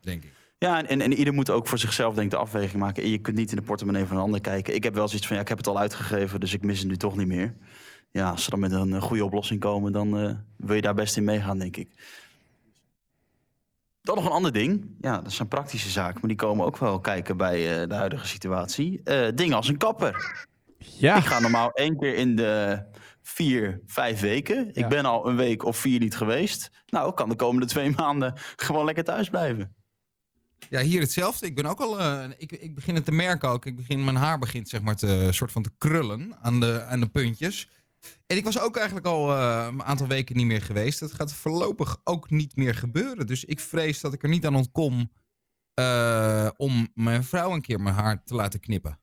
Denk ik. Ja, en, en, ieder moet ook voor zichzelf denk ik de afweging maken. En je kunt niet in de portemonnee van een ander kijken. Ik heb wel zoiets van, ja, ik heb het al uitgegeven, dus ik mis het nu toch niet meer. Ja, als ze dan met een eh, goede oplossing komen, dan eh, wil je daar best in meegaan, denk ik. Dan nog een ander ding. Ja, dat zijn praktische zaken, maar die komen ook wel kijken bij eh, de huidige situatie. Dingen als een kapper. Ja, Ik ga normaal één keer in de vier, vijf weken. Ja. Ik ben al een week of vier niet geweest. Nou, ik kan de komende twee maanden gewoon lekker thuis blijven. Ja, hier hetzelfde. Ik ben ook al. eh, ik, ik begin het te merken ook. Ik begin, mijn haar begint zeg maar te soort van te krullen aan de, aan de puntjes. En ik was ook eigenlijk al eh, een aantal weken niet meer geweest. Dat gaat voorlopig ook niet meer gebeuren. Dus ik vrees dat ik er niet aan ontkom eh, om mijn vrouw een keer mijn haar te laten knippen.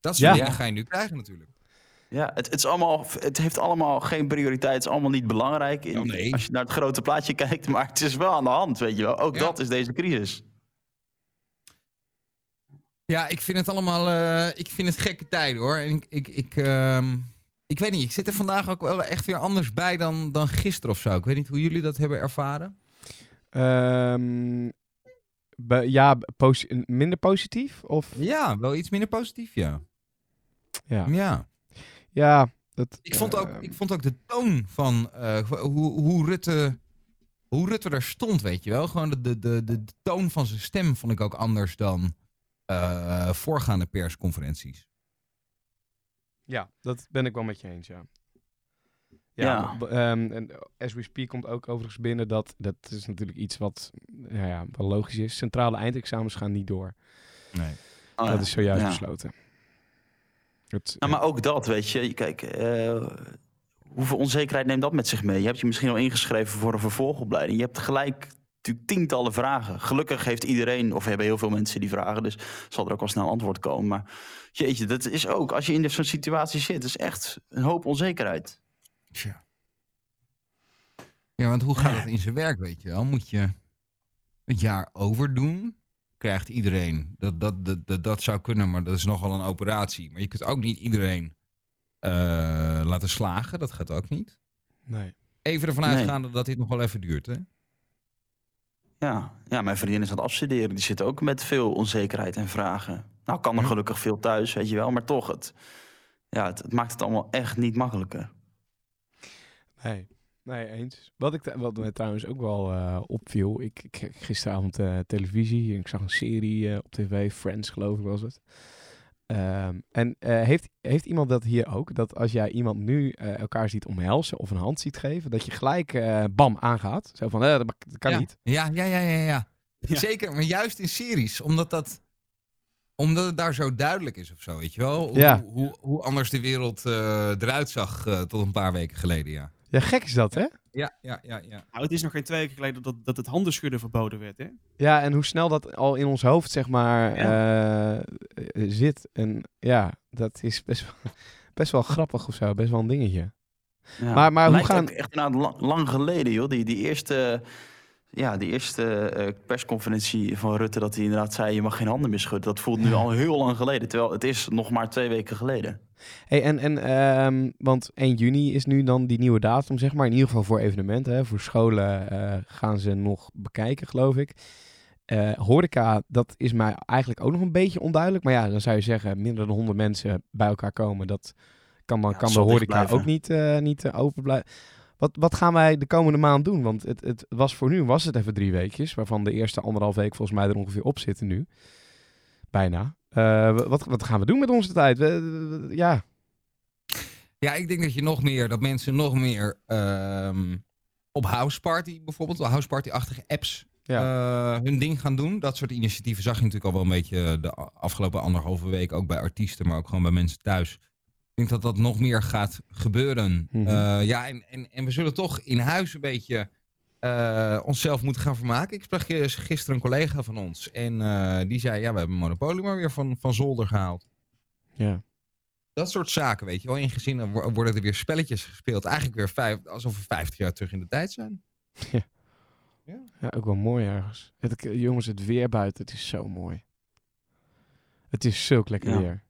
Dat soort Ja. dingen ga je nu krijgen natuurlijk. Ja, het, het, is allemaal, het heeft allemaal geen prioriteit. Het is allemaal niet belangrijk in, Oh, nee. als je naar het grote plaatje kijkt. Maar het is wel aan de hand, weet je wel. Ook Ja. dat is deze crisis. Ja, ik vind het allemaal. eh, ik vind het gekke tijden hoor. En ik, ik, ik, ehm, ik weet niet, ik zit er vandaag ook wel echt weer anders bij dan, dan gisteren of zo. Ik weet niet hoe jullie dat hebben ervaren. Ehm, be- ja posi- minder positief? Of? Ja, wel iets minder positief, ja. Ja, Ja. Ja dat, Ik vond ook, eh, ik vond ook de toon van eh, hoe, hoe, Rutte, hoe Rutte daar stond, weet je wel. Gewoon de, de, de, de toon van zijn stem vond ik ook anders dan eh, voorgaande persconferenties. Ja, dat ben ik wel met je eens, ja. Ja, ehm, en As We Speak komt ook overigens binnen dat, dat is natuurlijk iets wat nou ja, wel logisch is. Centrale eindexamens gaan niet door. Nee. Oh, dat ja. is zojuist Ja. besloten. Het, Nou, maar ook dat, weet je. Kijk, eh, hoeveel onzekerheid neemt dat met zich mee? Je hebt je misschien al ingeschreven voor een vervolgopleiding. Je hebt gelijk natuurlijk tientallen vragen. Gelukkig heeft iedereen, of hebben heel veel mensen die vragen. Dus zal er ook al snel antwoord komen. Maar jeetje, dat is ook, als je in zo'n situatie zit, is echt een hoop onzekerheid. Tja. Ja, want hoe gaat het in zijn werk, weet je wel? Moet je het jaar overdoen? Krijgt iedereen, dat, dat, dat, dat, dat zou kunnen, maar dat is nogal een operatie. Maar je kunt ook niet iedereen eh, laten slagen, dat gaat ook niet. nee. Even ervan Nee. uitgaande dat dit nog wel even duurt, hè? Ja, ja, mijn vriendin is aan het afstuderen. Die zit ook met veel onzekerheid en vragen. Nou, kan er Hm. gelukkig veel thuis, weet je wel. Maar toch, het, ja, het, het maakt het allemaal echt niet makkelijker. Nee, nee, eens. Wat, ik, wat me trouwens ook wel eh, opviel, ik, gisteravond eh, televisie en ik zag een serie eh, op tv, Friends geloof ik was het. Ehm, en eh, heeft, heeft iemand dat hier ook? Dat als jij iemand nu eh, elkaar ziet omhelzen of een hand ziet geven, dat je gelijk eh, bam aangaat? Zo van, eh, dat, kan ja. niet. Ja, ja, ja, ja, ja. Ja. Zeker, maar juist in series. Omdat dat omdat het daar zo duidelijk is of zo, weet je wel? Hoe, Ja. hoe, hoe anders de wereld eh, eruit zag eh, tot een paar weken geleden, ja. Ja, gek is dat, hè? Ja, ja, ja, ja. Nou, het is nog geen twee weken geleden dat, dat het handenschudden verboden werd, hè? Ja, en hoe snel dat al in ons hoofd, zeg maar, eh, zit. En ja, dat is best wel, best wel grappig of zo. Best wel een dingetje. Ja. Maar- maar hoe gaan- echt lang, lang geleden, joh. Die, die eerste, ja, die eerste eh, persconferentie van Rutte... dat hij inderdaad zei, je mag geen handen meer schudden. Dat voelt nu al heel lang geleden. Terwijl het is nog maar twee weken geleden. Hey, en, en ehm, want 1 juni is nu dan die nieuwe datum, zeg maar. In ieder geval voor evenementen. Hè. Voor scholen eh, gaan ze nog bekijken, geloof ik. Eh, horeca, dat is mij eigenlijk ook nog een beetje onduidelijk. Maar ja, dan zou je zeggen, minder dan 100 mensen bij elkaar komen. Dat kan, dan Ja, kan de horeca ook niet, eh, niet open blijven. Wat, wat gaan wij de komende maand doen? Want het, het was voor nu was het even drie weekjes. Waarvan de eerste anderhalf week volgens mij er ongeveer op zitten nu. Bijna. Eh, wat, wat gaan we doen met onze tijd? We- we- ja, Ja, ik denk dat je nog meer, dat mensen nog meer ehm, op houseparty bijvoorbeeld, houseparty-achtige apps eh, hun ding gaan doen. Dat soort initiatieven zag je natuurlijk al wel een beetje de afgelopen anderhalve week ook bij artiesten, maar ook gewoon bij mensen thuis. Ik denk dat dat nog meer gaat gebeuren. Mhm. Eh, ja, en, en, en we zullen toch in huis een beetje eh, onszelf moeten gaan vermaken. Ik sprak eh, gisteren een collega van ons en eh, die zei, ja, we hebben Monopoly maar weer van, van zolder gehaald. ja. Dat soort zaken, weet je wel. In gezinnen wo- worden er weer spelletjes gespeeld. Eigenlijk weer vijf, alsof we 50 jaar terug in de tijd zijn. Ja, ook wel mooi ergens. Het, jongens, het weer buiten, het is zo mooi. Het is zulk lekker Ja. weer.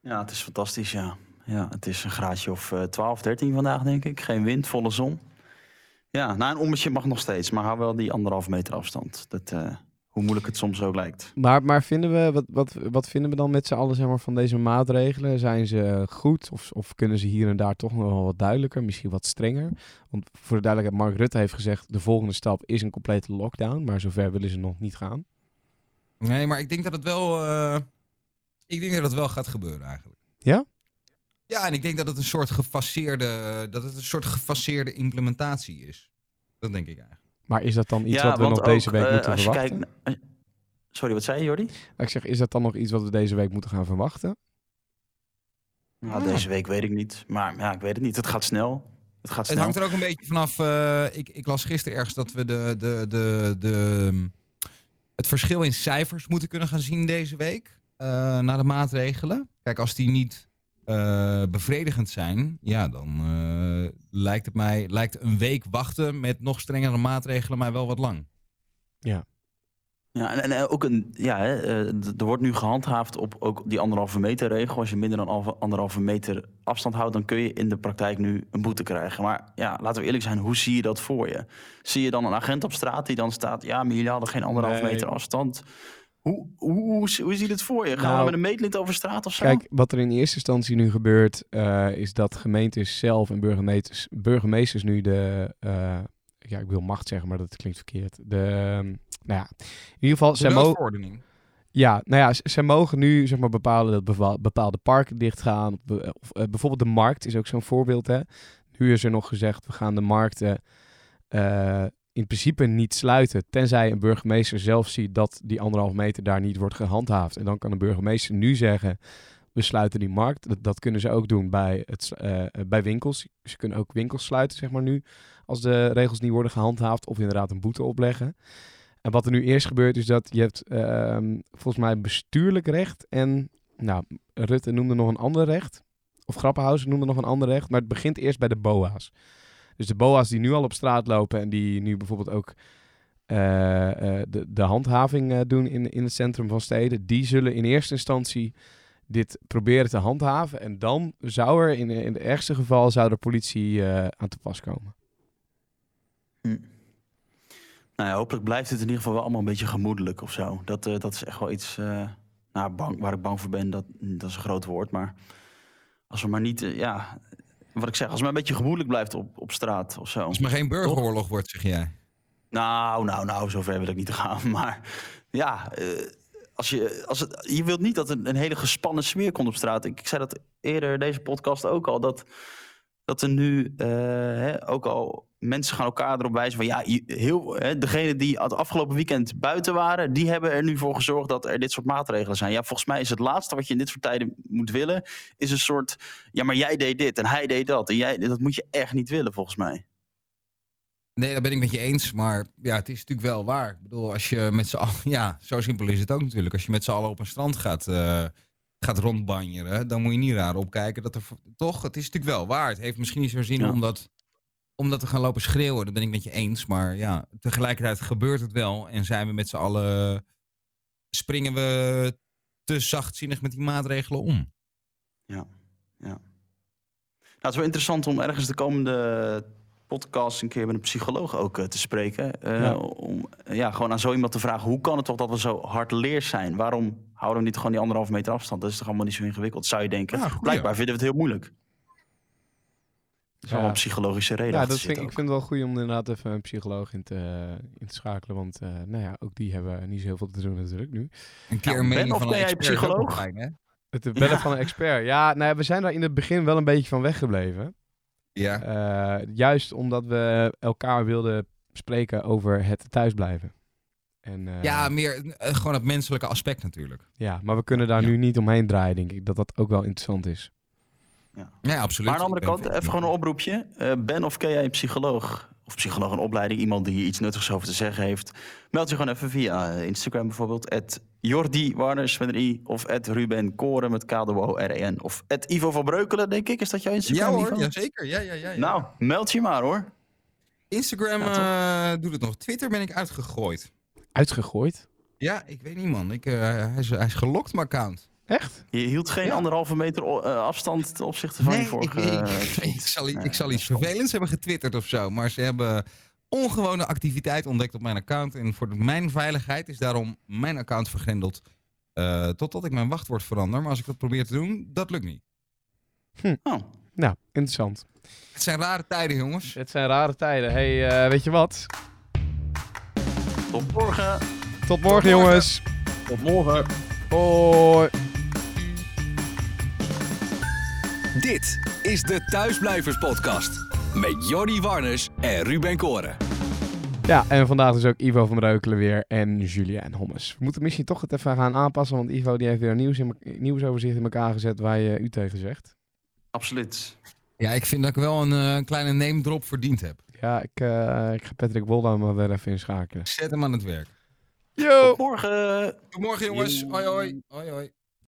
Ja, het is fantastisch, ja. Ja, het is een graadje of eh 12, 13 vandaag, denk ik. Geen wind, volle zon. Ja, na een ommetje mag nog steeds, maar hou wel die anderhalf meter afstand. Dat, eh, hoe moeilijk het soms ook lijkt. Maar, maar vinden we, wat, wat, wat vinden we dan met z'n allen zeg maar, van deze maatregelen? Zijn ze goed of, of kunnen ze hier en daar toch nog wel wat duidelijker, misschien wat strenger? Want voor de duidelijkheid, Mark Rutte heeft gezegd, de volgende stap is een complete lockdown, maar zover willen ze nog niet gaan. Nee, maar ik denk dat het wel... eh, ik denk dat het wel gaat gebeuren eigenlijk. Ja? Ja, en ik denk dat het een soort gefaseerde, dat het een soort gefaseerde implementatie is. Dat denk ik eigenlijk. Maar is dat dan iets ja, wat we nog deze week eh, moeten als je verwachten? kijkt eh, Sorry, wat zei je, Jordi? Ik zeg, is dat dan nog iets wat we deze week moeten gaan verwachten? Nou, deze week weet ik niet. Maar ja, ik weet het niet. Het gaat snel. Het gaat Het snel. hangt er ook een beetje vanaf. eh, ik, ik las gisteren ergens dat we de, de, de, de, het verschil in cijfers moeten kunnen gaan zien deze week. eh na de maatregelen. Kijk, als die niet eh, bevredigend zijn, ja, dan eh, lijkt het mij lijkt een week wachten met nog strengere maatregelen mij wel wat lang. Ja. Ja, en, en eh, ook een, ja, hè, eh, er wordt nu gehandhaafd op ook die anderhalve meter regel. Als je minder dan alve- anderhalve meter afstand houdt, dan kun je in de praktijk nu een boete krijgen. Maar ja, laten we eerlijk zijn, hoe zie je dat voor je? Zie je dan een agent op straat die dan staat, ja, maar jullie hadden geen anderhalve Nee. meter afstand. Hoe, hoe, hoe, hoe zie je het voor je? Gaan Nou, we met een meetlint over straat of zo? Kijk, wat er in eerste instantie nu gebeurt, eh, is dat gemeentes zelf en burgemeesters, burgemeesters nu de, eh, ja, ik wil macht zeggen, maar dat klinkt verkeerd. De, ehm, nou ja, in ieder geval, De noodverordening. ja, nou ja, z- zij mogen nu zeg maar bepalen dat bepaalde parken dichtgaan. Be- Of, eh, bijvoorbeeld de markt is ook zo'n voorbeeld. Hè. Nu is er nog gezegd, we gaan de markten eh, in principe niet sluiten. Tenzij een burgemeester zelf ziet dat die anderhalf meter daar niet wordt gehandhaafd. En dan kan de burgemeester nu zeggen, we sluiten die markt. Dat, kunnen ze ook doen bij, het, s- eh, bij winkels. Ze kunnen ook winkels sluiten, zeg maar nu, als de regels niet worden gehandhaafd. Of inderdaad een boete opleggen. En wat er nu eerst gebeurt is dat je hebt ehm, volgens mij bestuurlijk recht en nou, Rutte noemde nog een ander recht. Of Grappenhuizen noemde nog een ander recht. Maar het begint eerst bij de BOA's. Dus de BOA's die nu al op straat lopen en die nu bijvoorbeeld ook eh, eh, de, de handhaving eh, doen in, in het centrum van steden, die zullen in eerste instantie dit proberen te handhaven. En dan zou er in, in het ergste geval zou de politie aan te pas komen. Hm. Nou hopelijk blijft het in ieder geval wel allemaal een beetje gemoedelijk of zo. Dat, dat is echt wel iets nou, bang, waar ik bang voor ben. Dat, dat is een groot woord, maar als we maar niet, ja, wat ik zeg, als het maar een beetje gemoedelijk blijft op, op straat of zo. Als het maar geen burgeroorlog wordt, zeg jij. Nou, nou, nou, zover wil ik niet gaan. Maar ja, eh, als je, als het, je wilt niet dat een, een hele gespannen sfeer komt op straat. Ik, ik zei dat eerder deze podcast ook al. Dat, dat er nu uh, hè, ook al mensen gaan elkaar erop wijzen van ja, heel, hè, degene die het afgelopen weekend buiten waren, die hebben er nu voor gezorgd dat er dit soort maatregelen zijn. Ja, volgens mij is het laatste wat je in dit soort tijden moet willen, is een soort, ja, maar jij deed dit en hij deed dat. En jij, dat moet je echt niet willen, volgens mij. Nee, dat ben ik met je eens. Maar ja, het is natuurlijk wel waar. Ik bedoel, als je met z'n allen... Ja, zo simpel is het ook natuurlijk. Als je met z'n allen op een strand gaat, uh, gaat rondbanjeren... dan moet je niet raar opkijken dat er... Toch, het is natuurlijk wel waar. Het heeft misschien niet zo zin ja. om, dat, om dat te gaan lopen schreeuwen. Dat ben ik met je eens. Maar ja, tegelijkertijd gebeurt het wel. En zijn we met z'n allen... Springen we te zachtzinnig met die maatregelen om. Ja, ja. Nou, het is wel interessant om ergens de komende podcast een keer met een psycholoog ook uh, te spreken. Uh, ja. Om ja, gewoon aan zo iemand te vragen: hoe kan het toch dat we zo hard leers zijn? Waarom houden we niet gewoon die anderhalve meter afstand? Dat is toch allemaal niet zo ingewikkeld, zou je denken. Ja, goed, Blijkbaar ja. vinden we het heel moeilijk. Dat is allemaal psychologische reden. Ja, dat vind, ik vind het wel goed om inderdaad even een psycholoog in te, in te schakelen. Want uh, nou ja, ook die hebben niet zoveel te doen natuurlijk nu. Een keer een mening van een expert psycholoog? Fijn, hè? Het bellen van een expert. Ja, nou ja, we zijn daar in het begin wel een beetje van weggebleven. Ja. Uh, juist omdat we elkaar wilden spreken over het thuisblijven. En, uh, ja, meer uh, gewoon het menselijke aspect natuurlijk. Ja, maar we kunnen daar ja. nu niet omheen draaien, denk ik. Dat dat ook wel interessant is. Ja, ja absoluut. Maar aan de andere kant, even gewoon een oproepje. ben of ken jij een psycholoog? Of psycholoog een opleiding, iemand die hier iets nuttigs over te zeggen heeft. Meld je gewoon even via Instagram bijvoorbeeld. Jordi Warners met een i. Of Ruben Koren met K-O-R-E-N. Of Ivo van Breukelen, denk ik. Is dat jouw Instagram? Ja hoor, ja, zeker. Ja, ja, ja, ja. Nou, meld je maar hoor. Instagram ja, uh, doet het nog. Twitter ben ik uitgegooid. Uitgegooid? Ja, ik weet niet man. Ik, uh, hij, is, hij is gelokt, mijn account. Echt? Je hield geen ja. anderhalve meter uh, afstand ten opzichte van nee, je vorige... Ik, ik, ik, zal, ik zal iets vervelends hebben getwitterd of zo. Maar ze hebben ongewone activiteit ontdekt op mijn account. En voor mijn veiligheid is daarom mijn account vergrendeld. Uh, totdat ik mijn wachtwoord verander. Maar als ik dat probeer te doen, dat lukt niet. Hm. Oh. Nou, interessant. Het zijn rare tijden, jongens. Het zijn rare tijden. hey, uh, weet je wat? Tot morgen. Tot morgen, Tot morgen. jongens. Tot morgen. Hoi. Dit is de Thuisblijvers Podcast. Met Jordi Warners en Ruben Koren. Ja, en vandaag dus ook Ivo van Breukelen weer en Julia en Hommes. We moeten misschien toch het even gaan aanpassen, want Ivo die heeft weer een nieuws in, nieuwsoverzicht in elkaar gezet waar je u tegen zegt. Absoluut. Ja, ik vind dat ik wel een uh, kleine name drop verdiend heb. Ja, ik, uh, ik ga Patrick Wolda maar weer even inschakelen. Zet hem aan het werk. Yo! Tot morgen! Tot morgen jongens. Hoi hoi. Hoi hoi.